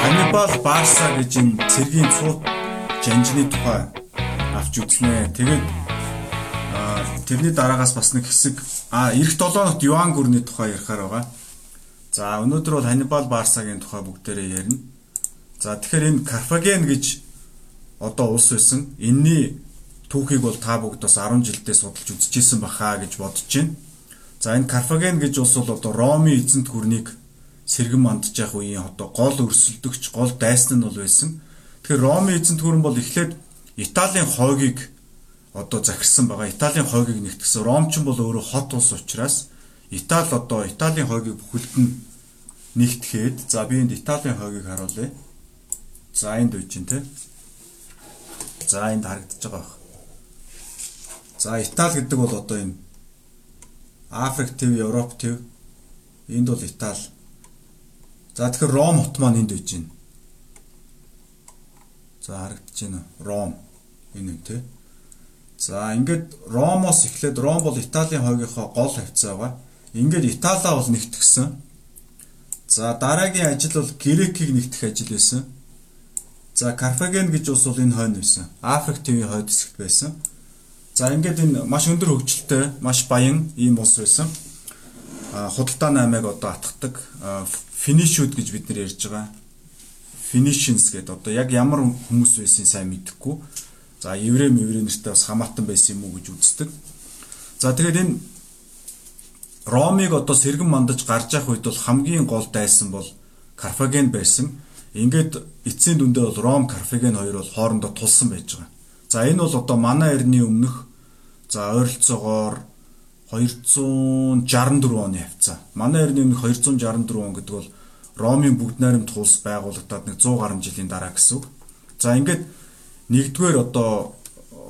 Ханибал Барса гэж энэ цэргийн цууд жанжны тухай авч үзнэ. Тэгээд тэрний дараагаас бас нэг хэсэг а эх 7 нот Юан гүрний тухай ярихаар байгаа. За өнөөдөр бол Ханибал Барсагийн тухай бүгдээрээ ярина. За тэгэхээр энэ Карфаген гэж одоо улс байсан. Энийний түүхийг бол та бүгд бас 10 жилдээ судалж үзчихсэн бахаа гэж бодож байна. За энэ Карфаген гэж улс бол одоо Ромын эзэнт гүрнийг сэргэн мандж явах үеийн одоо гол өрсөлдөгч, гол дайсан нь бол байсан. Тэгэхээр Ромын эзэнт гүрэн бол эхлээд Италийн хойгийг одоо захирсан байгаа. Италийн хойгийг нэгтгсэн. Ромчин бол өөрөө хот улс учраас Итали одоо Италийн хойгийг бүхэлд нь нэгтгэхэд за би энд Италийн хойгийг харуулъя. За энд үе чинь те. За энд харагдаж байгаа баг. За Итали гэдэг бол одоо энэ Африк төв, Европ төв. Энд бол Итали. За тэгэхээр Ром хот маань энд үж байна. За харагдаж байна. Ром энэ юм те. За ингээд Ромоос эхлээд Ром бол Италийн хойгийнхоо гол хавцаа байгаа. Ингээд Италиа бол нэгтгсэн. За дараагийн ажил бол Грекийг нэгтгэх ажил байсан. За Карфаген гэж ус бол энэ хойно байсан. Африк төвийн хойд хэсэгт байсан. За ингээд энэ маш өндөр хөгжилтэй, маш баян ийм улс байсан. Худалдаа наймыг одоо атгадаг финишүүд гэж бид нэр ярьж байгаа. Finishins гэдэг одоо яг ямар хүмүүс байсан сайн мэдэхгүй. За еврей меврей нэртэй бас хамаатан байсан юм уу гэж үздэг. За тэгээд энэ Ромыг одоо сэргэн мандаж гарч явах үед бол хамгийн гол дайсан бол Карфаген байсан. Ингээд эцсийн дүндээ бол Ром, Карфаген хоёр бол хоорондоо тулсан байж байгаа. За энэ бол одоо манай эртний өмнөх за ойролцоогоор 264 оны хавцаа. Манай өмнөх 264 он гэдэг бол Ромын бүгд найрамд тулс байгуулагдаад нэг 100 гаруй жилийн дараа гэсэн үг. За ингээд нэгдүгээр одоо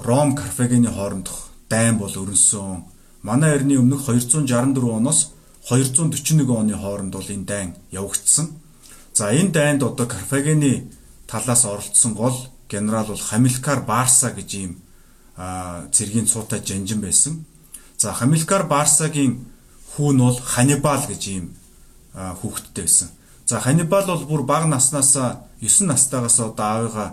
Ром, Карфагены хоорондох дайн бол өрнсөн. Манай эртний өмнөх 264 оноос 241 оны хооронд бол энэ дайн явагдсан. За энэ дайнд одоо Карфагены талаас оролцсон гол генерал бол Хамилкар Барса гэж ийм цэргийн цуутай жанжин байсан. За Хамилкар Барсагийн хүү нь бол Ханибал гэж ийм хүүхэдтэй байсан. За Ханибал бол бүр бага наснаас 9 настайгаас одоо аавыгаа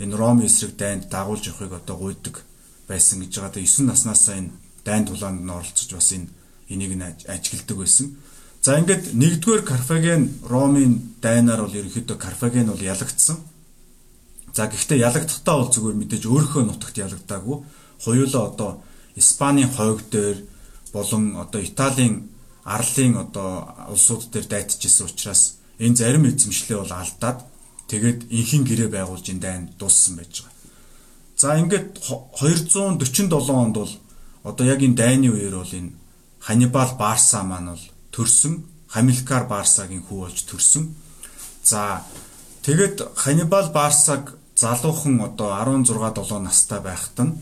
энэ Роми эсрэг дайнд дагуулж явахыг одоо гуйдаг байсан гэж байгаа. Тэгээ 9 наснаас энэ дайн тулаанд нь оролцож бас энэ энийг нь ажигладаг байсан. За ингээд нэгдүгээр Карфаген Ромын дайнаар бол ерөнхийдөө Карфаген бол ялагдсан. За гэхдээ ялагдахтаа бол зүгээр мэдээж өөрийнхөө нутагт ялагдаагүй. Хоёулаа одоо Испаний хойг дээр болон одоо Италийн арлын одоо улсууд дээр дайтчихсан учраас энэ зарим эзэмшлээ бол алдаад тэгээд инхийн гэрээ байгуулж энэ дайн дууссан байж байгаа. За ингээд 247 онд бол одоо яг энэ дайны үеэр бол энэ Ханибал Барса маань бол төрсөн Хамилкар Барсагийн хүү болж төрсөн. За тэгэд Ханибал Барсаг залуухан одоо 16 7 настай байхад нь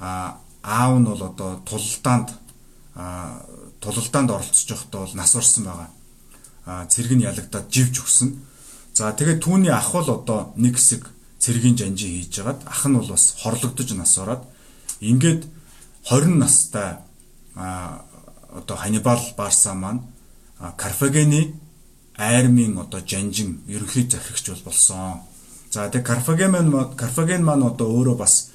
а аав нь бол одоо тулалдаанд тулалдаанд оролцож байхдаа бол нас орсон байгаа. Цэрэг нь ялагдаад живж өгсөн. За тэгээд түүний ах бол одоо нэг хэсэг цэргийн жанжин хийж хагаад ах нь бол бас хорлогдож нас ороод ингээд 20 настай одоо Ханибал Барса маань Карфагены айрмын одоо жанжин ерөнхий захирагч бол болсон. За тэгээ Карфаген маань Карфаген маань одоо өөрөө бас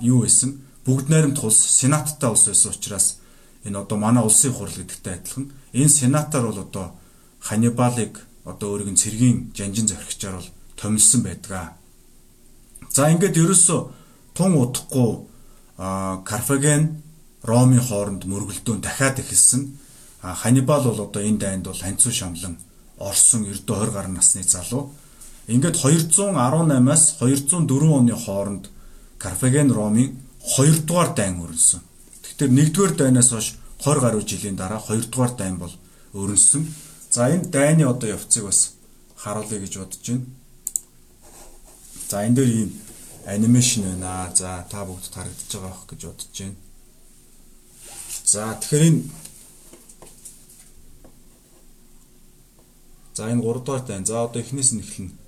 юу байсан? Бүгд найрамд улс сенаттай улс байсан учраас энэ одоо манай улсын хурал гэдэгтэй адилхан энэ сенатаар бол одоо Ханибалыг одоо өөрийн цэргийн жанжин захирагчаар бол томилсон байдаг. За ингээд ерөөсө тун удахгүй Карфаген Ромын хооронд мөргөлдөөн дахиад эхэлсэн. Ханибал бол одоо энэ дайнд бол ханцуу шамлан орсон ердөө 20 гаруй насны залуу. Ингээд 218-аас 204 оны хооронд Карфаген Ромын 2 дугаар дайн өрнсөн. Тэгэхээр 1 дугаар дайнаас хойш 20 гаруй жилийн дараа 2 дугаар дайн бол өрнсөн. За энэ дайны одоо явцыг бас харуулъя гэж бодож байна. За энэ дээр ийм анимашн байна. За та бүгд харагдаж байгаа бох гэж бодож байна. За тэгэхээр энэ За энэ 3 дугаар тань. За одоо эхнээс нь эхэлнэ.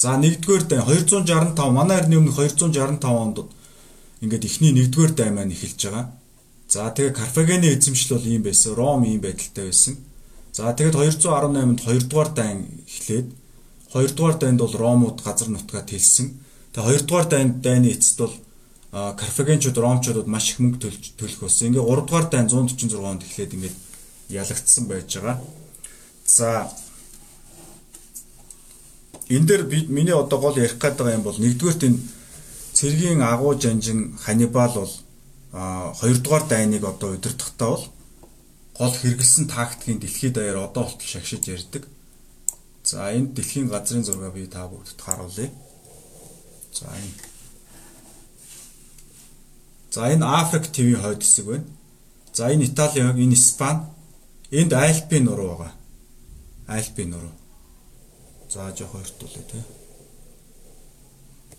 За 1-р дай 265 манай эртний өмнө 265 онд ингээд эхний 1-р дай маань эхэлж байгаа. За тэгээ Карфагены эзэмшил бол ийм байсан. Ром ийм байдалтай байсан. За тэгээд 218-нд 2 дугаар дайн эхлээд 2 дугаар дайнд бол Ромууд газар нутгаа тэлсэн. Тэгээ 2 дугаар дайнд дайны эцэст бол Карфагенчууд Ромчуудад маш их мөнгө төлөх болсон. Ингээ 3 дугаар дайн 146 онд эхлээд ингээд ялагдсан байж байгаа. За энэ дээр би миний одоо гол ярих гээд байгаа юм бол нэгдүгээрт энэ цэргийн агуу жанжин Ханибал бол а хоёрдугаар дайныг одоо удирдахдаа бол гол хэрэгэлсэн тактикийн дэлхийд даяар одоо болтол шагшиж ярьдаг. За энэ дэлхийн газрын зураг би та бүгдэд харуулъя. За энэ. За энэ Африк ТV хойд хэсэг байна. За энэ Итали, энэ Испани, энд Альпийн нуруу байгаа. Альпийн нуруу. За жоох хоёртуулъя тий.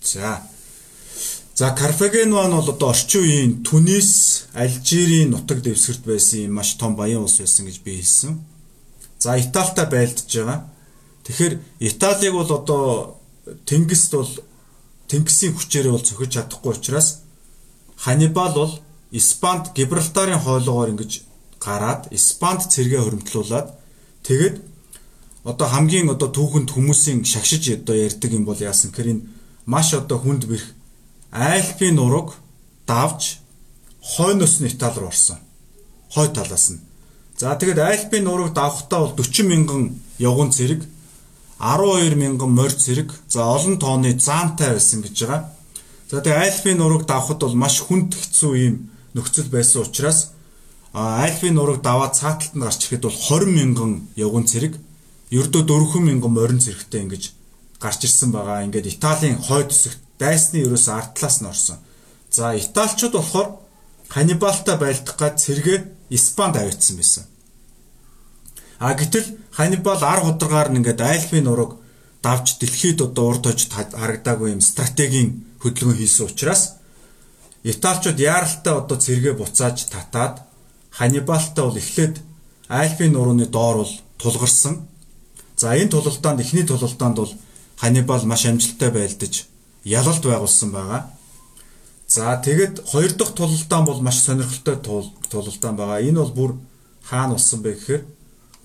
За. За Карфаген маань бол одоо орчин үеийн Түнис, Алжирийн нутаг дэвсгэрт байсан юм маш том баян улс байсан гэж би хэлсэн. За Италитай байлдж байгаа. Тэгэхээр Италиг бол одоо Тэнгист бол Тэнгисийн хүчээр бол цохиж чадахгүй учраас Ханибал бол Испанд Гибралтарын хоолоогоор ингэж гараад Испанд цэргээ хөрөмтлүүлээд тэгэд одоо хамгийн одоо түүхэнд хүмүүсийн шагшиж одоо ярьдаг юм бол яасан гэхээр энэ маш одоо хүнд бэрх Альпийн нураг давж хойноос нь Итали руу орсон. Хой талаас нь. За тэгэд Альпийн нураг давхтаа бол 40 мянган явган цэрэг 12 мянган морь цэрэг за олон тооны заантай байсан гэж байгаа. За тэгээ Альпийн нураг давхад бол маш хүнд хэцүү юм нөхцөл байсан учраас Альпийн нураг даваад цааталт нь гарч ирэхэд бол 20 мянган явган цэрэг ердөө 4 мянган морин цэрэгтэй ингэж гарч ирсэн байгаа. Ингээд Италийн хойд хэсэгт дайсны ерөөс ард талаас нь орсон. За Италичууд болохоор Ханибалтай байлдах гад цэргээ Испанд авчихсан байсан. А гэтэл Ханибал ар хударгаар нь ингээд Альпийн нураг давж дэлхийд одоо урд хожид харагдаагүй юм стратегийн хөдөлгөөн хийсэн учраас Италичууд яаралтай одоо цэргээ буцааж татаад Ханибалтай бол эхлээд Альпийн нурууны доор бол тулгарсан. За энэ тулалдаанд эхний тулалдаанд бол Ханибал маш амжилттай байлдаж ялалт байгуулсан байгаа. За тэгэд хоёр дахь тулалдаан бол маш сонирхолтой тулалдаан байгаа. Энэ бол бүр хаана болсон бэ гэхээр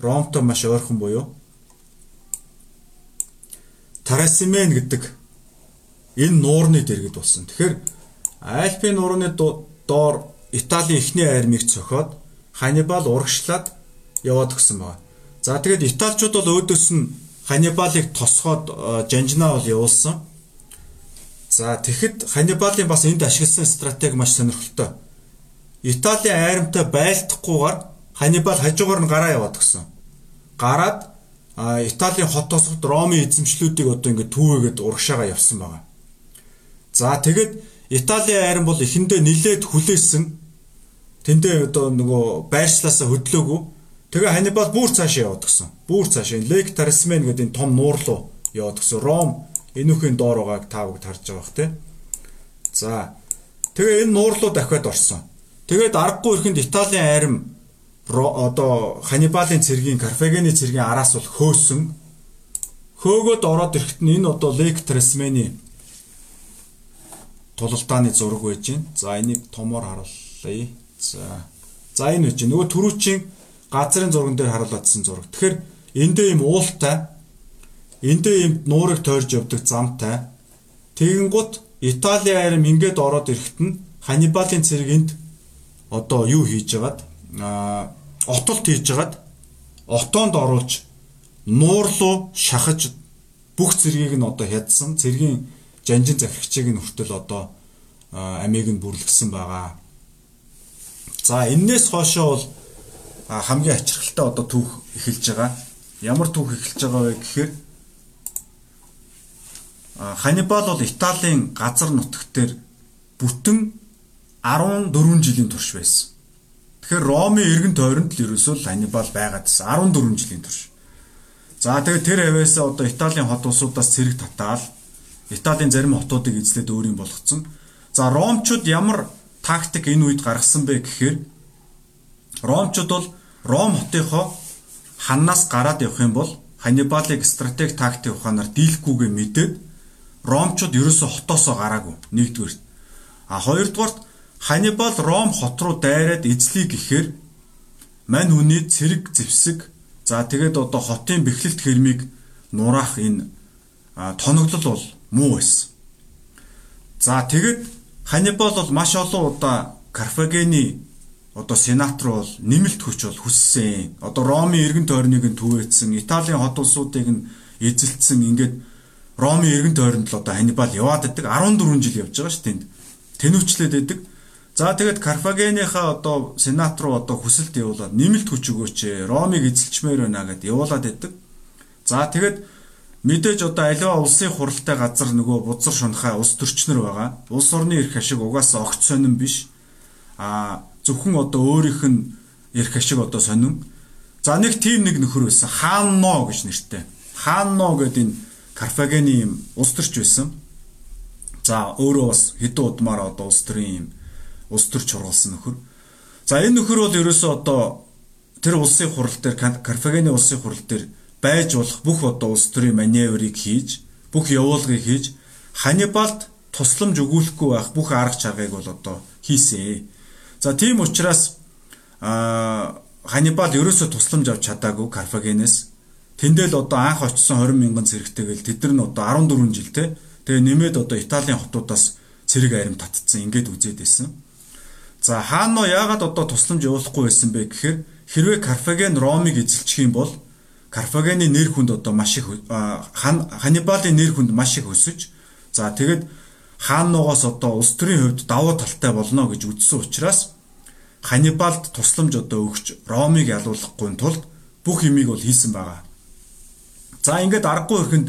Ромтой маш ойрхон буюу Тарасимен гэдэг энэ нуурны дэргэд болсон. Тэгэхээр Альпийн нуурны доор Италийн эхний армийг цохоод Ханибал урагшлаад яваад гисэн байна. За тэгээд Италичууд бол өөдөөс нь Ханибалыг тосгоод э, жанжнаа бол явуулсан. За тэгэхэд Ханнибалын бас энд ашигласан стратеги маш сонирхолтой. Италийн айрамтай байлдахгүйгээр Ханнибал хажуугаар нь гараа яваад гисэн. Гараад Италийн хот тосгод Ромын эзэмшлүүдийг одоо ингээд түүгээд урагшаага явсан байгаа. За тэгэд Италийн айран бол эхэндээ нилээд хүлээсэн. Тэндээ одоо нөгөө байршлаасаа хөдлөөгүй. Тэгээ Ханнибал бүр цаашаа яваад гисэн. Бүр цаашаа Лек Тарсмен гэдэг энэ том нуур руу яваад гисэн. Ром энүүхийн доор байгааг та бүгд харж байгаа бах тий. За. Тэгээ энэ нуурлуу дахиад орсон. Тэгээд аргагүй ихэнд Италийн айрам одоо Ханибалын цэргийн Карфагены цэргийн араас бол хөөсөн. Хөөгөөд ороод ирэхэд нь энэ одоо Лек Тресмени тулалдааны зураг байж гин. За энийг томоор харуулъя. За. За энэ үчи нөгөө түрүүчийн газрын зурган дээр харуулсан зураг. Тэгэхээр эндээ юм уултай Эндээ юм нуурыг тойрж явдаг замтай. Тэгэнгუთ Итали айрам ингээд ороод ирэхэд нь Ханибалын цэрэг энд одоо юу хийж яагаад а отолт хийж яагаад отоонд оруулж нуурлуу шахаж бүх цэргийг нь одоо хядсан цэргийн жанжин захирагчийг нь хүртэл одоо амийг нь бүрлгсэн байгаа. За энээс хоошоо бол хамгийн ачирхалтай одоо түүх эхэлж байгаа. Ямар түүх эхэлж байгаа вэ гэхээр Ханибал бол Италийн газар нутагт дээр бүтэн 14 жилийн турш байсан. Тэгэхээр Ромын эргэн тойронд л ерөөсөө Ханибал байгаад байсан 14 жилийн турш. За тэгээд тэр хавьяасаа одоо Италийн хот улсуудаас цэрэг татаал Италийн зарим хотуудыг эзлээд өөрийн болгоцсон. За Ромчууд ямар тактик энэ үед гаргасан бэ гэхээр Ромчууд бол Ром хотынхоо ханаас гараад явах юм бол Ханибалыг стратеги тактик ухаанаар дийлэхгүйгээ мэдээд Ромчууд ерөөсө хотоосоо гараагүй. Нэгдүгээр. А хоёрдугаарт Ханибал Ром хот руу дайраад эзлэе гэхээр мань хүний цэрэг зевсэг за тэгээд одоо хотын бэхлэлт хэрмийг нураах энэ тоноглол бол муу байсан. За тэгэд Ханибал бол маш олон удаа Карфагений одоо сенат руу бол нэмэлт хүч бол хүссэн. Одоо Ромын эргэн тойрныг нь түгээцсэн, Италийн хот улсуудыг нь эзэлсэн. Ингээд Ромын эргэн тойронд л одоо Ханибал яваад байдаг 14 жил явж байгаа шүү тэнд. Тэнүүчлээд байдаг. За тэгээд Карфагеныхаа одоо сенат руу одоо хүсэлт явуулаад нэмэлт хүч өгөөч. Ромыг эзэлчмээр байна гэдээ явуулаад байдаг. За тэгээд мэдээж одоо аливаа улсын хуралтай газар нөгөө бузар шунхай улс төрчнөр байгаа. Улс орны эрх ашиг угаасаа огт сонирн биш. А зөвхөн одоо өөрийнх нь эрх ашиг одоо сонирн. За нэг тим нэг нөхөр байсан. Хаанно гэж нэртэй. Хаанно гэдэг энэ Карфагены юм улс төрч байсан. За өөрөө бас хэдэн удмаар одоо улс төрийн юм улс төр чургалсан нөхөр. За энэ нөхөр бол ерөөсөө одоо тэр улсын хурал дээр Карфагены улсын хурал дээр байж болох бүх одоо улс төрийн маневрыг хийж, бүх явуулгыг хийж Ханибалд тусламж өгүүлэхгүй байх бүх арга чаргыг бол одоо хийсэн. За тийм учраас а Ханибал ерөөсөө тусламж авч чадаагүй Карфагенээс. Тэндэл одоо анх очсон 20 мянган зэрэгтэйгэл тэд нар нь одоо 14 жилтэй. Тэгээ нэмээд одоо Италийн хотуудаас цэрэг арим татцсан ингээд үзээд байсан. За хаано яагаад одоо тусламж явуулахгүй байсан бэ гэхээр хэрвээ Карфаген Ромыг эзэлчих юм бол Карфагены нэр хүнд одоо маш их Ханибалын нэр хүнд маш их өсөж за тэгэд хааннуугаас одоо улс төрийн хувьд давуу талтай болно гэж үзсэн учраас Ханибалд тусламж одоо өгч Ромыг ялуулахгүй тулд бүх юмыг бол хийсэн байгаа. За ингээд аргагүй ихэнд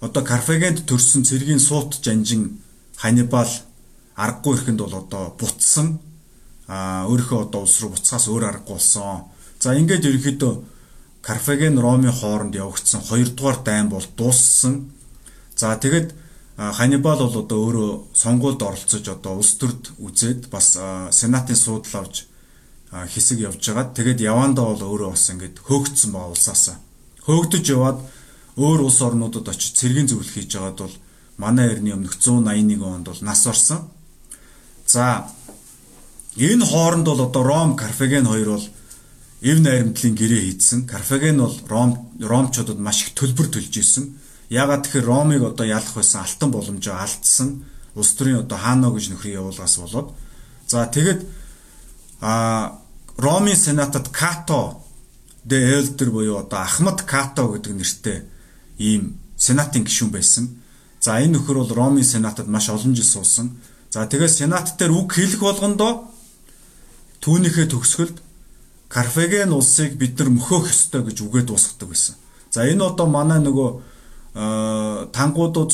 одоо Карфагенд төрсэн цэргийн суут жанжин Ханибал аргагүй ихэнд бол одоо бутсан а өөрийнхөө одоо улс руу буцахаас өөр аргагүй болсон. За ингээд ерөнхийдөө Карфаген Ромын хооронд явагдсан 2 дугаар дайн бол дууссан. За тэгэд Ханибал бол одоо өөрөө сонгуульд оролцож одоо улс төрд үзээд бас сенатын суудал авч хэсэг явж байгаад тэгэд явандаа бол өөрөө бас ингээд хөөгдсөн байгаа улсаасаа. Хөөгдөж яваад өөр улс орнуудад очиж цэргийн зөвлөх хийж байгаад бол манай эртний өмнөх 181 онд бол нас орсон. За энэ хооронд бол одоо Ром, Карфаген хоёр бол эв найрамдлын гэрээ хийдсэн. Карфаген бол Ром Ромчуудад маш их төлбөр төлж исэн. Ягаад тэгэхээр Ромыг одоо ялах байсан алтан боломжоо алдсан. Улс төрийн одоо хаано гэж нөхрийн явуулгаас болоод за тэгэд а Ромын сенатад Като де Элдер буюу одоо Ахмад Като гэдэг нэртэй ийм сенатын гишүүн байсан. За энэ нөхөр бол Ромын сенатад маш олон жил суусан. За тэгээд сенат дээр үг хэлэх болгондоо түүнийхээ төгсгөлд Карфаген улсыг бид нар мөхөөх ёстой гэж үгээ дуусгадаг байсан. За энэ одоо манай нөгөө тангуудууд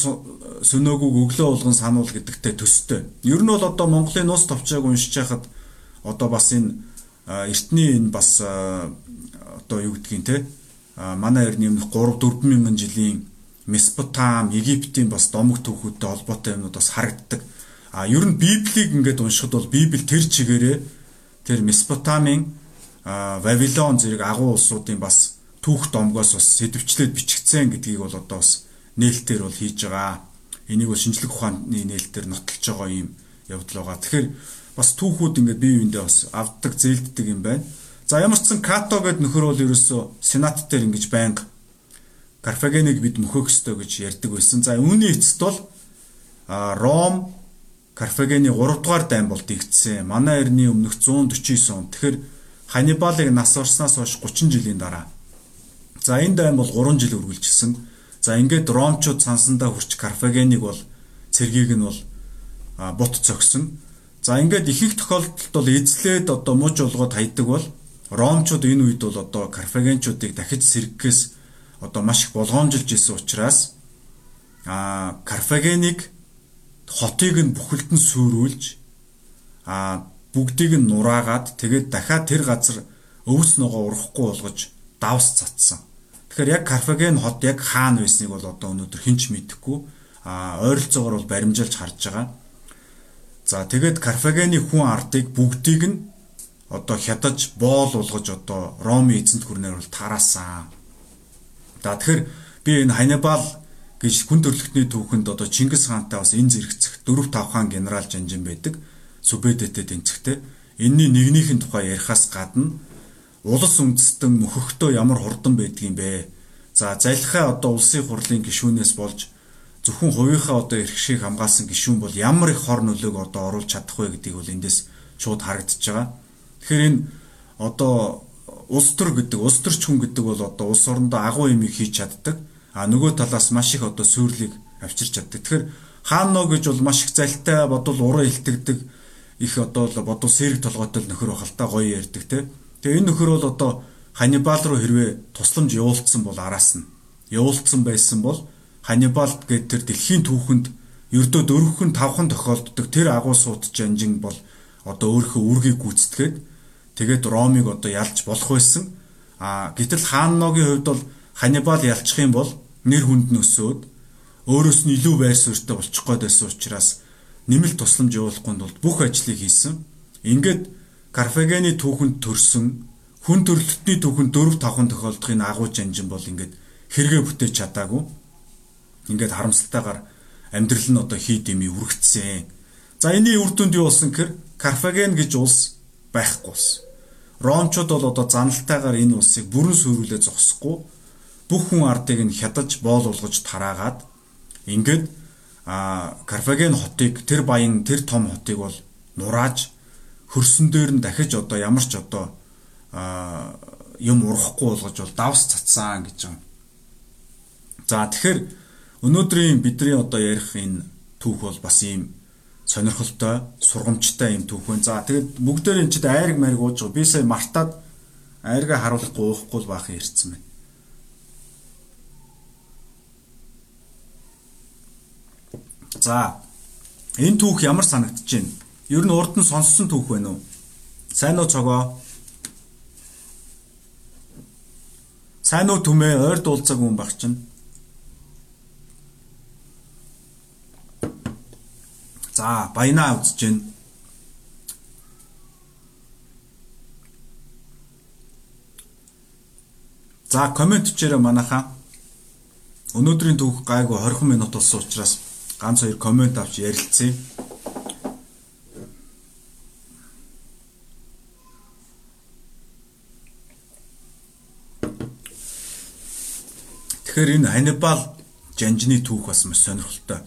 сөнөөгөөг өглөө болгон сануул гэдэгтэй төстэй. Ер нь бол одоо Монголын нус товчоог уншиж байхад одоо бас энэ эртний энэ бас одоо юу гэдгийг те манай эртний 3 4 мянган жилийн Месопотам, Египтийн бас домог түүхүүдтэй холбоотой юмнууд бас харагддаг. А ер нь Библийг ингээд уншихад бол Библи тэр чигээрээ тэр Месопотамын Вавилон зэрэг агуу улсуудын бас түүх домгоос бас сэдвчлээд бичигдсэн гэдгийг бол одоо бас нээлтээр бол хийж байгаа. Энийг бол шинжлэх ухааны нээлтээр нотолж байгаа юм явдал байгаа. Тэгэхээр бас түүхүүд ингээд бие биендээ бас авддаг, зээлддэг юм байна. За ямар ч сан Като гэд нөхөр бол ерөөсөө сенат дээр ингэж байнга Карфагеныг бид мөхөх ёстой гэж ярьдаг байсан. За үүний эцэст бол Ром Карфагены 3 дугаар дайн бол дэгдсэн. Манай эртний өмнөх 149 он. Тэгэхээр Ханибалыг нас орсноос хойш 30 жилийн дараа. За энэ дайн бол 3 жил үргэлжилсэн. За ингээд Ромчууд сансандаа хүрч Карфагеныг бол цэргийг нь бол бут цогсон. За ингээд их их тохиолдолд бол эзлээд одоо мууч олгоод хайдаг бол Ромчууд энэ үед бол одоо Карфагенчуудыг дахиж сэргээс одоо маш их болгоомжилж исэн учраас а Карфагеныг хотыг нь бүхэлдэн сүрүүлж а бүгдийг нь нураагаад тэгээд дахиад тэр газар өвс ногоо урахгүй болгож давс цацсан. Тэгэхээр яг Карфаген хот яг хаана байсныг бол одоо өнөөдөр хинч мэдэхгүй а ойролцоогоор бол баримжилж харж байгаа. За тэгээд Карфагены хүн ардыг бүгдийг нь одоо хядаж боол болгож одоо Роми эзэнт гүрнээр бол тараасан. За тэгэхээр би энэ Ханибал гэж хүн төрөлхтний түүхэнд одоо Чингис хаантай бас энэ зэрэгцэх 4 5 хаан генерал жанжин байдаг. Сүбэдэтэй тэнцэхтэй. Энийний нэгнийхэн тухай ярихаас гадна улс үндэстэн мөхөختөө ямар хурдан байдгийм бэ? За залхиа одоо улсын хурлын гишүүнээс болж зөвхөн хувийнхаа одоо эрх шиг хамгаалсан гишүүн бол ямар их хор нөлөөг одоо оруулж чадах вэ гэдгийг бол эндээс шууд харагдаж байгаа. Тэгэхээр энэ одоо улс төр гэдэг улс төрч хүн гэдэг бол одоо улс орондоо агуу юм хийж чаддаг. А нөгөө талаас маш их одоо сүрлийг авчирч чаддаг. Тэгэхээр хаано гэж бол маш их залтай бодвол уран илтгэдэг их одоо бодвол сэрэг толгойтой нөхөр бахал та гоё ярьдаг те. Тэгээ энэ нөхөр бол одоо Ханнибал руу хэрвээ тусламж явуулсан бол араас нь явуулсан байсан бол Ханнибал гэдэг тэр дэлхийн түүхэнд ердөө дөрвөн тавхан тохиолддог тэр агуу сууд жанжин бол одоо өөрийнхөө үргийг гүйцэтгээд тэгээд Ромыг одоо ялж болох байсан. А гэтэл хаанногийн хувьд бол Ханнибал ялчих юм бол нэр хүнд нь өсөөд өөрөөс нь илүү байр суурьтай болчих гээд байсан учраас нэмэлт тусламж явуулахгүй тулд бүх ажлыг хийсэн. Ингээд Карфагены түүхэнд төрсөн хүн төрөлхтний түүхэнд 4 5 тохиолдохын агуу жанжин бол ингээд хэрэгэ бүтээж чадаагүй. Ингээд харамсалтайгаар амьдрал нь одоо хий дэмий үргэлжсэн. За энэний үр дүнд юу болсон гэхээр Карфаген гэж улс байхгүй болсон. Ромчууд бол одоо заналтайгаар энэ улсыг бүрэн сүрүүлээ зогсохгүй бүх хүн ардыг нь хядаж боол болгож тараагаад ингээд а Карфаген хотыг тэр баян тэр том хотыг бол нурааж хөрсөн дээр нь дахиж одоо ямар ч одоо юм урахгүй болгож бол давс цацсан гэж байгаа. За тэгэхээр өнөөдрийн бидний одоо ярих энэ түүх бол бас ийм сонирхолтой, сургамжтай юм түүх байна. За тэгээд бүгдээр энэ чид айраг мариг ууж байгаа. Би сая мартаад айргаа харуулахгүй уухгүй л баахан ирсэн байна. За энэ түүх ямар санагдаж байна? Ер нь урд нь сонссон түүх байна уу? Сайн уу цогоо? Сайн уу түмээ ойр дуулцаг хүн баг чинь. За баянаа үзэж гин. За комент бичээрэй манайхаа. Өнөөдрийн түүх гайгүй 20 минут болсон учраас ганц хоёр комент авч ярилцъя. Тэгэхээр энэ Ханнибал жанжны түүх бас маш сонирхолтой.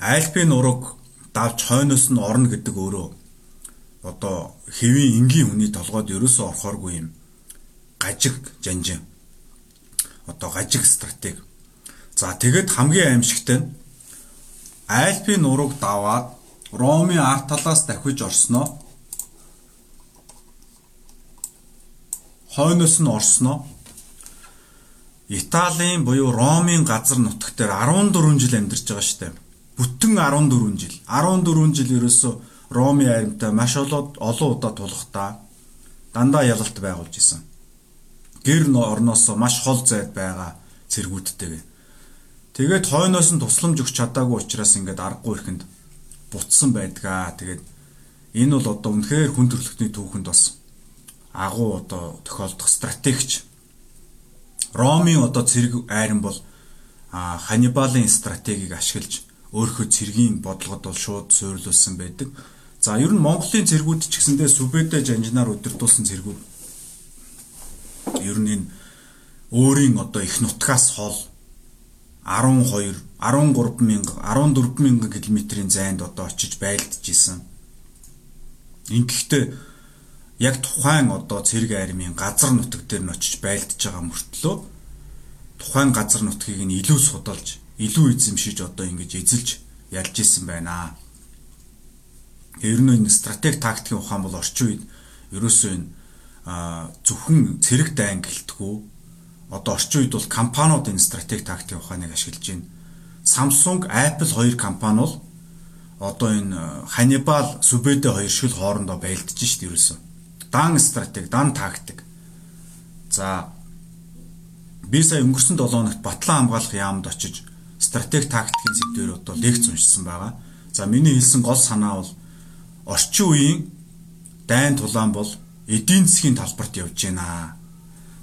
Альпийн ураг давж хойноос нь орно гэдэг өөрөө одоо хэвийн энгийн хүний толгойд ерөөсөө орохооргүй юм гажиг жанжин. Одоо гажиг стратеги. За тэгэд хамгийн аимшигтай нь Альпийн ураг даваад Ромын арт талаас давхиж орсноо хойноос нь орсноо Италийн буюу Ромын газар дээр 14 жил амьдарч байгаа штеп. Бүтэн 14 жил. 14 жил ерөөсөө Ромын аримтай маш олон удаа тулахдаа дандаа ялалт байгуулж исэн. Гэр орноосоо маш хол зайд байгаа цэргүүдтэйгээ. Тэгээд хойноос нь тусламж өгч чадаагүй учраас ингээд аргагүй ихэнд бутсан байдгаа. Тэгээд энэ бол одоо үнэхээр хүн төрөлхтний түүхэнд бас агуу одоо тохиолдох стратегич Ромын одоо цэрэг айран бол Ханнибалын стратегийг ашиглаж өөрийнхөө цэргийн бодлогод бол шууд суйрлуулсан байдаг. За ер нь Монголын цэргүүд ч гэсэндээ Сүбэдэ жанжинаар удирдуулсан цэргүүд ер нь энэ өөрийн одоо их нутгаас хол 12 13 мянга 14 мянган километрийн зайд одоо очиж байлдаж исэн. Ингэхдээ яг тухайн одоо цэрэг армийн газар нутаг дээр нь очиж байлдаж байгаа мөртлөө тухайн газар нутгийг нь илүү судалж, илүү эзэмшиж одоо ингэж эзэлж ялж исэн байна. Ер нь энэ стратеги тактикийн ухаан бол орчин үед ерөөсөө энэ зөвхөн цэрэг дайн гэлтгүү одоо орчин үед бол компаниуд энэ стратеги тактикийн ухааныг ашиглаж байна. Samsung, Apple хоёр компани бол одоо энэ Hannibal, Subede хоёр шиг хоорондоо байлдаж шít ерөөсөө дан стратеги, дан тактик. За би сая өнгөрсөн 7 хоногт Батлан хамгаалах яамд очиж стратеги тактикийн зэвдээр одоо лекц уншсан байгаа. За миний хэлсэн гол санаа бол орчин үеийн дайн тулаан бол эдийн засгийн талбарт явж байна.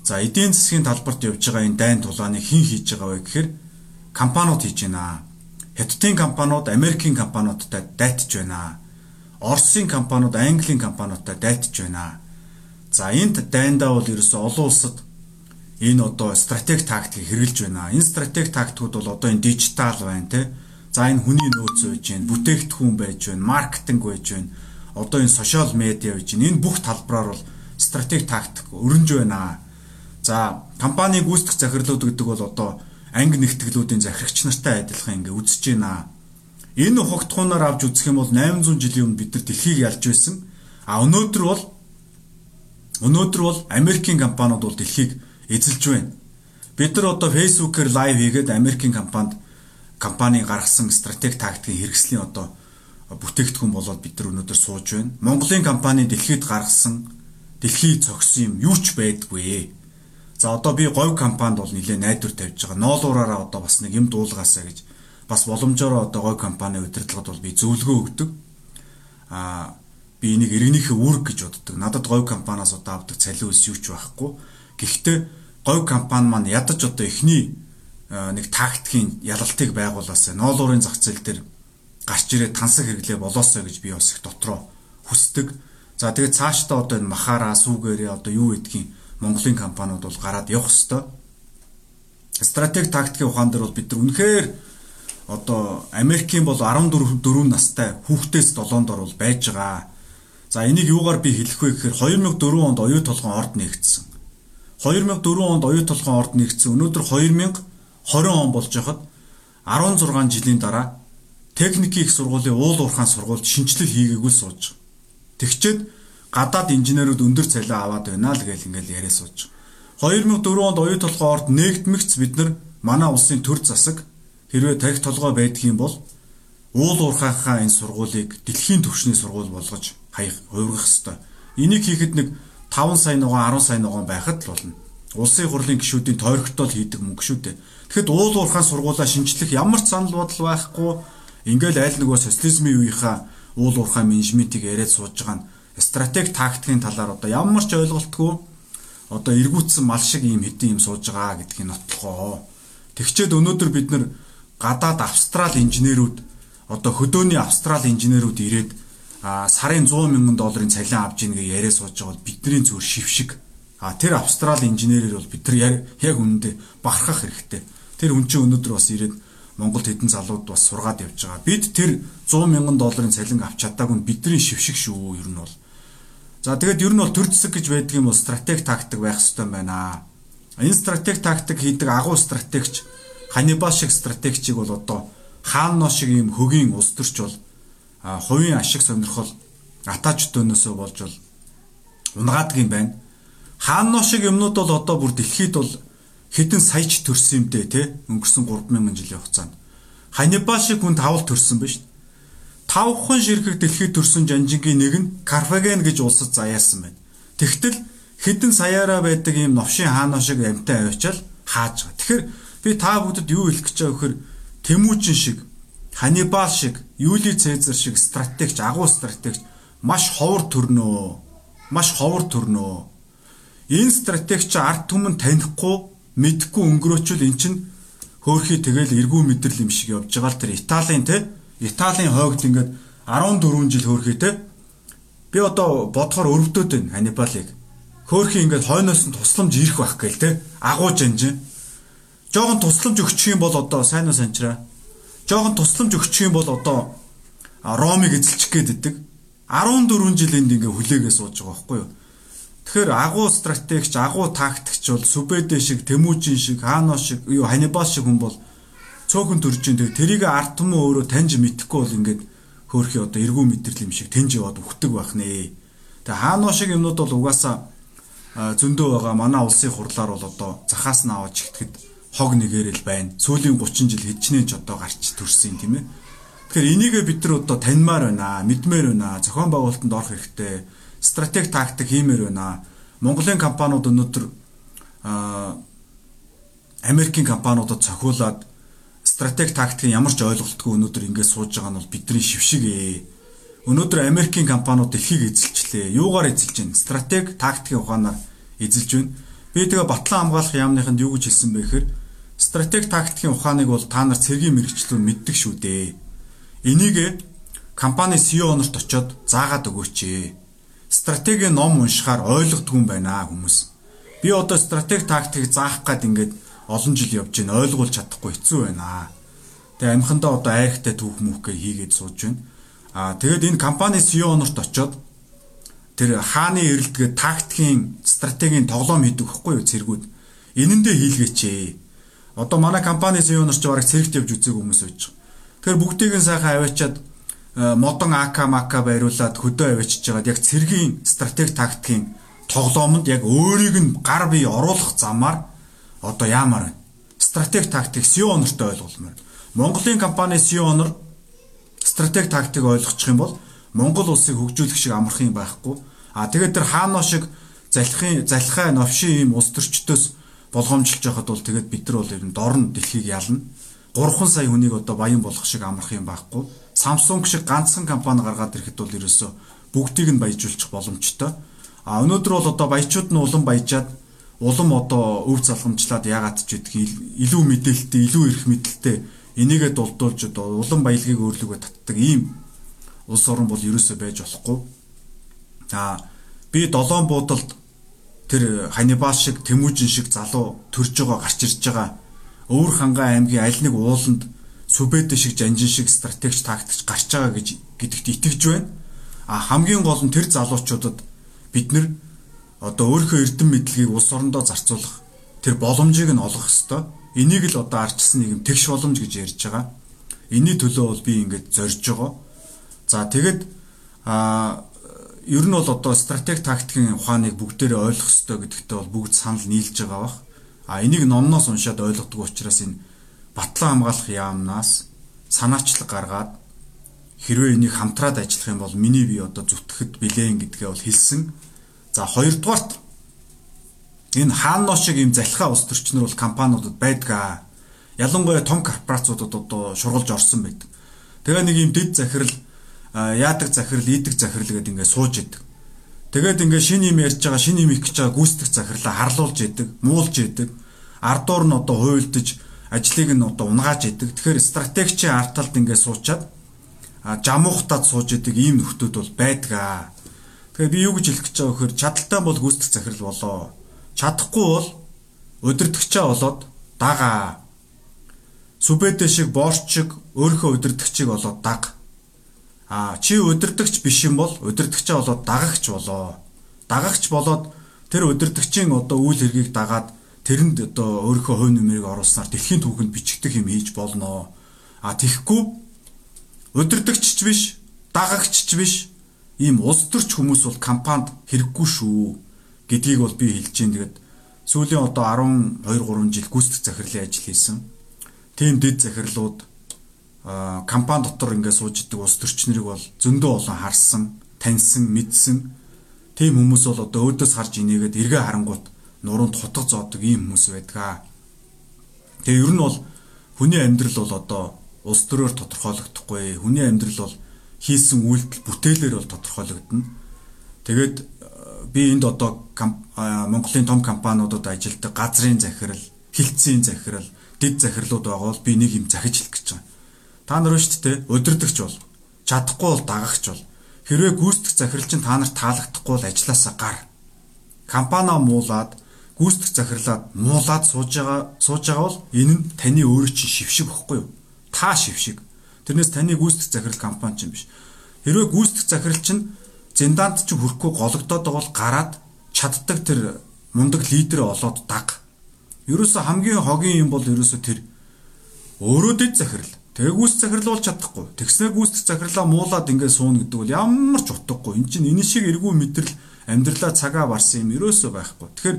За эдийн засгийн талбарт явж байгаа энэ дайн тулааныг хэн хийж байгаа вэ гэхээр компаниуд хийж байна. Хятадын компаниуд Америкийн компаниудтай дайтж байна Оросын компаниуд, Английн компаниудтай дайтж байна. За энд дайндаа бол ерөөсөө олон улсад энэ одоо стратеги тактикийг хэрэгжилж байна. Энэ стратеги тактикууд бол одоо энэ дижитал байна те. За энэ хүний нөөц байж байна, бүтээгдэхүүн байж байна, маркетинг байж байна. Одоо энэ сошиал медиа байж байна. Энэ бүх талбараар бол стратеги тактик өрнөж байна. За компани гүйцэтгэх захирлууд гэдэг бол одоо анги нэгтгэлүүдийн захирагч нартай адилхан ингээ үзэж байна. Энэ ухагтхуунаар авч үзэх юм бол 800 жилийн өмнө бид нар дэлхийг ялж байсан. А өнөөдөр бол өнөөдөр бол Америкийн компаниуд бол дэлхийг эзэлж байна. Бид нар одоо Facebook-ээр лайв хийгээд Америкийн компанид компани гаргасан стратеги тактикийн хэрэгслийн одоо бүтээгдэхүүн болоод бид нар өнөөдөр сууж байна. Монголын компани дэлхийд гаргасан дэлхийг цогсон юм юу ч байдгүй. За одоо би говь компанид бол нэлээ найдвар тавьж байгаа. Ноолуураараа одоо бас нэг юм дуулгаасаа гэж бас боломжоор одоо говь компани удирдлагад бол би зөвлөгөө өгдөг. Аа би энийг иргэнийхээ үүрэг гэж боддог. Надад говь компаниас одоо авдаг цалин ус юу ч байхгүй. Гэхдээ говь компани маань ядаж одоо эхний нэг тактикийн ялалтыг байгуулаасаа ноолуурын зах зээл дээр гарч ирээд тансаг хэрэглээ болоосоо гэж би бас их дотроо хүсдэг. За тэгээд цаашдаа одоо энэ махаараа сүүгээрээ одоо юу гэдгийг Монголын компаниуд бол гараад явах хэвээр. Стратеги тактикийн ухаан дээр бол бид нар үнэхээр одоо Америкийн бол 14 4 настай хүүхдээс 7 дор бол байж байгаа. За энийг юугаар би хэлэх вэ гэхээр 2004 онд оюу толгон орд нэгдсэн. 2004 онд оюу толгон орд нэгдсэн. Өнөөдөр 2020 он болж байхад 16 жилийн дараа техникийн их сургуулийн уул уурхаан сургуульд шинжилэл хийгээгүй сууж. Тэгчээд гадаад инженерүүд өндөр цалин аваад байна л гэж ингээл яриа сууж. 2004 онд оюу толгой орд нэгдмэгц бид нар манай улсын төр засаг хэрвээ тарих толгой байдгийн бол уул уурхайхаа энэ сургуулийг дэлхийн түвшний сургууль болгож хаях хувиргах ёстой. Энийг хийхэд нэг 5 сая ногоо 10 сая ногоо байхад л болно. Улсын хурлын гишүүдийн тойрогтол хийдэг мөнгө шүү дээ. Тэгэхэд уул уурхайн сургуулаа шинчлэх ямар ч санал бодол байхгүй. Ингээл аль нөгөө социализмын үеийнхаа уул уурхай менежментийг яриад сууж байгаа нь стратеги тактикийн талаар одоо ямар ч ойлголтгүй одоо эргүүцсэн мал шиг юм хэдин юм сууж байгаа гэдгийг нотлохоо. Тэгчээд өнөөдөр бид нар гадаад австрал инженерүүд одоо хөдөөний австрал инженерүүд ирээд сарын 100 мянган долларын цалин авж ийн гэж яриа сууж байгаа бол бидний зүгээр шившиг. А тэр австрал инженерээр бол бид нар яг үнэндээ бахархах хэрэгтэй. Тэр хүн чинь өнөөдөр бас ирээд Монголд хэдэн залууд бас сургаад явж байгаа. Бид тэр 100 мянган долларын цалин авч чадаагүй нь бидний шившиг шүү ер нь бол. За тэгээд ер нь бол төр зэсэг гэж байдаг юм бол стратеги тактик байх хэрэгтэй байна. Энэ стратеги тактик хийдэг агуу стратегч Ханибал шиг стратегчийг бол одоо хаано шиг юм хөгийн улс төрч бол хувийн ашиг сонирхол атач дөнөөсөө болж бол унгаадаг юм байна. Хаано шиг юмнууд бол одоо бүр дэлхийд бол хэдэн саяч төрсөн юм дээ те өнгөрсөн 3000 жилийн хугацаанд. Ханибал шиг хүн тавал төрсөн шүү тавхан ширхэг дэлхийд төрсөн жанжингийн нэг нь Карфаген гэж улсад заяасан байна. Тэгтэл хэдэн саяараа байдаг ийм новшин хаанаа шиг амтай авчаал хааж байгаа. Тэгэхээр би та бүдэд юу хэлэх гэж байгаа вөхөр Тэмүүжин шиг, Ханибал шиг, Юли Цезар шиг стратегч, агуу стратегч маш ховор төрнөө. Маш ховор төрнөө. Энэ стратегч ард түмэн танихгүй, мэдхгүй өнгөрөөчөл эн чин хөөхий тэгэл эргүү мэдрэл юм шиг явж байгаа л тэр Италийн те Италийн хойгд ингээд 14 жил хөөрхий те. Би одоо бодохоор өрөвдөд байна Ханибалыг. Хөөрхий ингээд хойноос нь тусламж ирэх байх гээл те. Агуу жанжин. Жохон тусламж өгчих юм бол одоо сайн уу санчраа. Жохон тусламж өгчих юм бол одоо Ромыг эзэлчих гээд идэг. 14 жил энд ингээ хүлээгээ сууж байгаа байхгүй юу? Тэгэхээр агуу стратегч, агуу тактикч бол Сүбэдэ шиг, Тэмүүжин шиг, Хаано шиг, юу Ханибал шиг хүн бол цөөхөн төржин тэг тэрийг арт түмэн өөрөө таньж мэдхгүй бол ингээд хөөрхи одоо эргүү мэдрэл юм шиг тэнж яваад өгдөг байх нэ. Тэг хаануу шиг юмнууд бол угаасаа зөндөө байгаа манай улсын хурлаар бол одоо захаас нь аваад чигтгэд хог нэгэрэл байна. Сүүлийн 30 жил хэдчнээ ч одоо гарч төрсөн тийм ээ. Тэгэхээр энийг бид нар одоо таньмаар байна, мэдмээр байна, зохион байгуулалтанд орох хэрэгтэй, стратеги тактик хиймээр байна. Монголын компаниуд өнөөдөр Америкийн компаниудад цохиулаад стратеги тактикийн ямар ч ойлголтгүй өнөөдөр ингэж сууж байгаа нь бол бидний шившиг ээ. Өнөөдөр Америкийн компаниуд дэлхийг эзэлчлээ. Юугаар эзэлж байна? Стратеги тактикийн ухаанаар эзэлж байна. Би тэгээ батлан хамгаалах яамныханд юу гэж хэлсэн бэ гэхээр стратеги тактикийн ухааныг бол та нар цэргийн мэрэгчлүүд мэддэг шүү дээ. Энийг компани CEO нарт очиод заагаад өгөөч. Стратеги ном уншихаар ойлгодгүй юм байна хүмүүс. Би одоо стратеги тактик заах гад ингээд олон жил явж байна. Ойлгуулж чадахгүй хэцүү байна. Тэгээ амхандаа одоо айхтай түүх мүхгээ хийгээд сууж байна. Аа тэгээд энэ компани CEO нарт очиод тэр хааны эрэлтгээ тактикийн стратегийн тоглоом хийдэг хэвгүй юу цэргүүд. Энэндээ хийлгээч ээ. Одоо манай компани CEO нар ч бараг цэрэгт явж үзег хүмүүс байж байгаа. Тэгэхээр бүгдийг нь сайхан аваачаад Э, модон АК мака байруулад хөдөө авчиж байгаад яг цэргийн стратеги тактикийн тоглоомонд яг өөрийг нь гар бие оруулах замаар одоо яамаар байна. Стратеги тактик CEO нартай ойлгуулмаар. Монголын компани CEO нар стратеги тактик ойлгочих юм бол Монгол улсыг хөгжүүлэх шиг амархан байхгүй. А тэгээд тэр хаанаа шиг залхын залхаа новшин ийм улс төрчдөөс болгоомжилж байхад бол тэгээд бид нар бол ер нь дорн дэлхийг ялна. 3 сая хүнийг одоо баян болгох шиг амархан юм байхгүй Samsung шиг ганцхан компани гаргаад ирэхэд бол ерөөсөө бүгдийг нь баяжуулчих боломжтой. А өнөөдөр бол одоо баячууд нь улам баяжаад улам одоо өв залхамжлаад яагаад ч гэдгийг илүү мэдээлэлтэй, илүү их мэдээлэлтэй энийгээ дулдуулж одоо улам баялагийг өөрлөгөө татдаг ийм улс орн бол ерөөсөө байж болохгүй. А би долоон буудалд тэр Ханибал шиг Тэмүүжин шиг залуу төрж байгаа гарч ирж байгаа өвөр хангаа аймгийн аль нэг ууланд сүбэдэ шиг жанжин шиг стратегч тактикч гарч байгаа гэж гэдэгт итгэж байна. А хамгийн гол нь тэр залуучуудад бид нэр одоо өөрийнхөө эрдэм мэдлэгийг улс орондоо зарцуулах тэр боломжийг нь олгох ёстой. Энийг л одоо арчсан нийгэм тэгш боломж гэж ярьж байгаа. Энийний төлөө бол би ингээд зорж байгаа. За тэгэд а ер нь бол одоо стратеги тактикийн ухааныг бүгдээрээ ойлгох ёстой гэдэгтээ бол бүгд санал нийлж байгаа бах. А энийг номноос уншаад ойлгодог учраас энэ батлан хамгаалах яамнаас санаачлаг гаргаад хэрвээ энийг хамтраад ажиллах юм бол миний бие одоо зүтгэхэд билэн гэдгээ бол хэлсэн. За хоёрдугаарт энэ хаано шиг ийм залхаа улс төрчнөр бол компаниудад байдгаа. Ялангуяа том корпорациудад одоо шургалж орсон байдаг. Тэгээ нэг ийм дэд захирал яадаг захирал, идэг захирал гэдэг ингээд сууж идэг. Тэгээд ингээд шин юм ярьж байгаа, шин юм их гэж байгаа гүйцэтгэх захирлаа харлуулж идэг, муулж идэг. Ардуур нь одоо хуйлдаж ажлыг нь одоо унгааж идэг. Тэгэхээр стратегичийн арт талд ингээд суучаад жамуухтаад сууж идэг ийм нөхдүүд бол байдгаа. Тэгэхээр би юу гэж хэлэх гэж байгаа вөхөр чадaltaй бол гүйцэтгэх захирал болоо. Чадахгүй бол удирдахчаа болоод дагаа. Сүбэдэ шиг борч шиг өөрийнхөө удирдахчийг болоод даг. А чи удирдахч биш юм бол удирдахчаа болоод дагагч болоо. Дагагч болоод тэр удирдахчийн одоо үйл хэргийг дагаад тэрэнд одоо өөрийнхөө хувь нэмрийг оруулснаар дэлхийн түүхэнд бичигдэх юм хийж болно. А тэгэхгүй удирдахч ч биш, дагагч ч биш ийм улс төрч хүмүүс бол компанид хэрэггүй шүү гэдгийг бол би хэлж байна. Тэгээд сүүлийн одоо 12 3 жил гүйцэтгэх захирлын ажил хийсэн. Тийм дэд захирлууд компани дотор ингээд сууж идэг улс төрчнэрийг бол зөндөө олон харсан, таньсан, мэдсэн. Тийм хүмүүс бол одоо өөдөөс харж инээгээд эргээ харангуут нуруунд хутга зоодог ийм хүмүүс байдгаа. Тэгээ ер нь бол хүний амьдрал бол одоо улс төрөөр тодорхойлогдохгүй. Хүний амьдрал бол хийсэн үйлдэл бүтээлээр бол тодорхойлогдно. Тэгээд э, би энд одоо Монголын том компаниудад ажилладаг газрын захирал, хилцээний захирал, дэд захирлууд байгаа бол би нэг юм захиж хэлэх гэж байгаа. Та нар шүү дээ удирдахч бол чадахгүй бол дагагч бол хэрвээ гүйцэтгэх захирал чинь та нарт таалагдахгүй бол ажилласаа гар. Компаниа муулаад гүйцэтгэх захирлаад муулаад сууж байгаа сууж байгаа бол энэ нь таны өөрөө чинь шившиг бохгүй юу? Та шившиг. Тэрнээс таны гүйцэтгэх захирал компани чинь биш. Хэрвээ гүйцэтгэх захирал чинь зиндаанд ч хүрэхгүй гологдоод байгаа бол гараад чаддаг тэр мундаг лидер олоод даг. Ерөөсө хамгийн хогийн юм бол ерөөсө тэр өөрөө дэд захирал. Тэгээ захирал бол чадахгүй. Тэгснэ гүйцэтгэх захирлаа муулаад ингээд сууна гэдэг бол ямар ч утгагүй. Энд чинь энэ шиг эргүү мэдрэл амьдралаа цагаа барсан юм ерөөсөө байхгүй. Тэгэхээр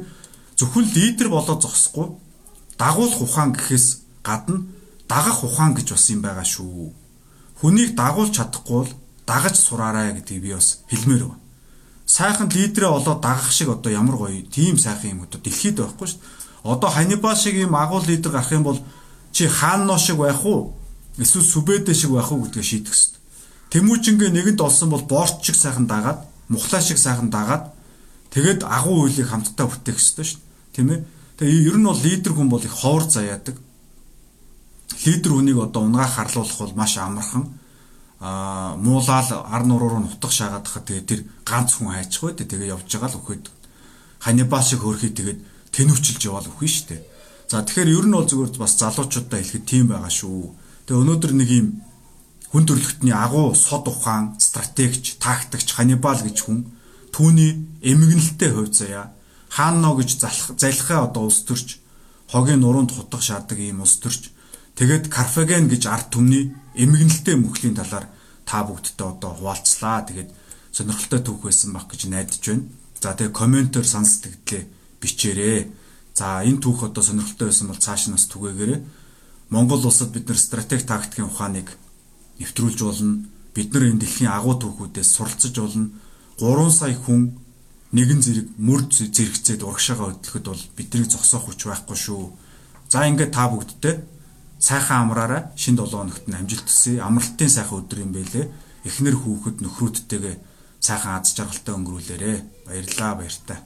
зөвхөн лидер болоод зогсохгүй дагуулах ухаан гэхээс гадна дагах ухаан гэж бас юм байгаа шүү. Хүнийг дагуулж чадахгүй бол дагаж сураарай гэдгийг би бас хэлмээр байна. Сайхан лидерээ олоод дагах шиг одоо ямар гоё тийм сайхан юм одоо дэлхийд байхгүй шүү. Одоо Ханибал шиг юм агуул лидер гарах юм бол чи хаано шиг байх уу? Эсвэл Сүбэдэ шиг байх уу гэдгийг шийдэх хэрэгтэй. Тэмүүжингээ нэгэнд олсон бол борч шиг сайхан дагаад, мухлаа шиг сайхан дагаад тэгээд агуу үйлийг хамтдаа бүтээх хэрэгтэй шүү тийм ээ. Тэгээ ер нь бол лидер хүн бол их ховор заяадаг. Лидер хүнийг одоо унгаа харлуулах бол маш амархан. а муулаад ар нуруу руу нутах шаагаад хахад тэгээ тэр ганц хүн хайчих бай тэгээ явж байгаа л өгөхөд ханибал шиг хөрхий тэгээд тэнүүчилж яваал өгөх нь штэ. За тэгэхээр ер нь бол зүгээр бас залуучуудаа хэлэхэд тийм байгаа шүү. Тэгээ өнөөдөр нэг юм хүн төрлөختний агуу сод ухаан, стратегч, тактикч ханибал гэж хүн түүний эмгэнэлтэй хувь заяа хаано гэж залхаа одоо улс төрч хогийн нуруунд хутгах шаадаг ийм улс төрч тэгээд Карфаген гэж ард түмний эмгэнэлтэй мөхлийн талаар та бүгдтэй одоо хуваалцлаа. Тэгээд сонирхолтой түүх байсан баг гэж найдаж байна. За тэгээ комментээр санал сэтгэлээ бичээрэй. За энэ түүх одоо сонирхолтой байсан бол цааш нас түгээгээрэй. Монгол улсад бид нар стратеги тактикийн ухааныг нэвтрүүлж болно. Бид нар энэ дэлхийн агуу түүхүүдээс суралцж болно. 3 сая хүн нэгэн зэрэг мөр зэрэгцээд урагшаага хөдлөхөд бол бидний зогсоох хүч байхгүй шүү. За ингээд та бүгдтэй сайхан амраараа шин 7 хоногт нь амжилт төсөй. Амралтын сайхан өдөр юм байлээ. Эхнэр хүүхэд нөхрүүдтэйгээ сайхан аз жаргалтай өнгөрүүлээрэ. Баярлалаа баяртай.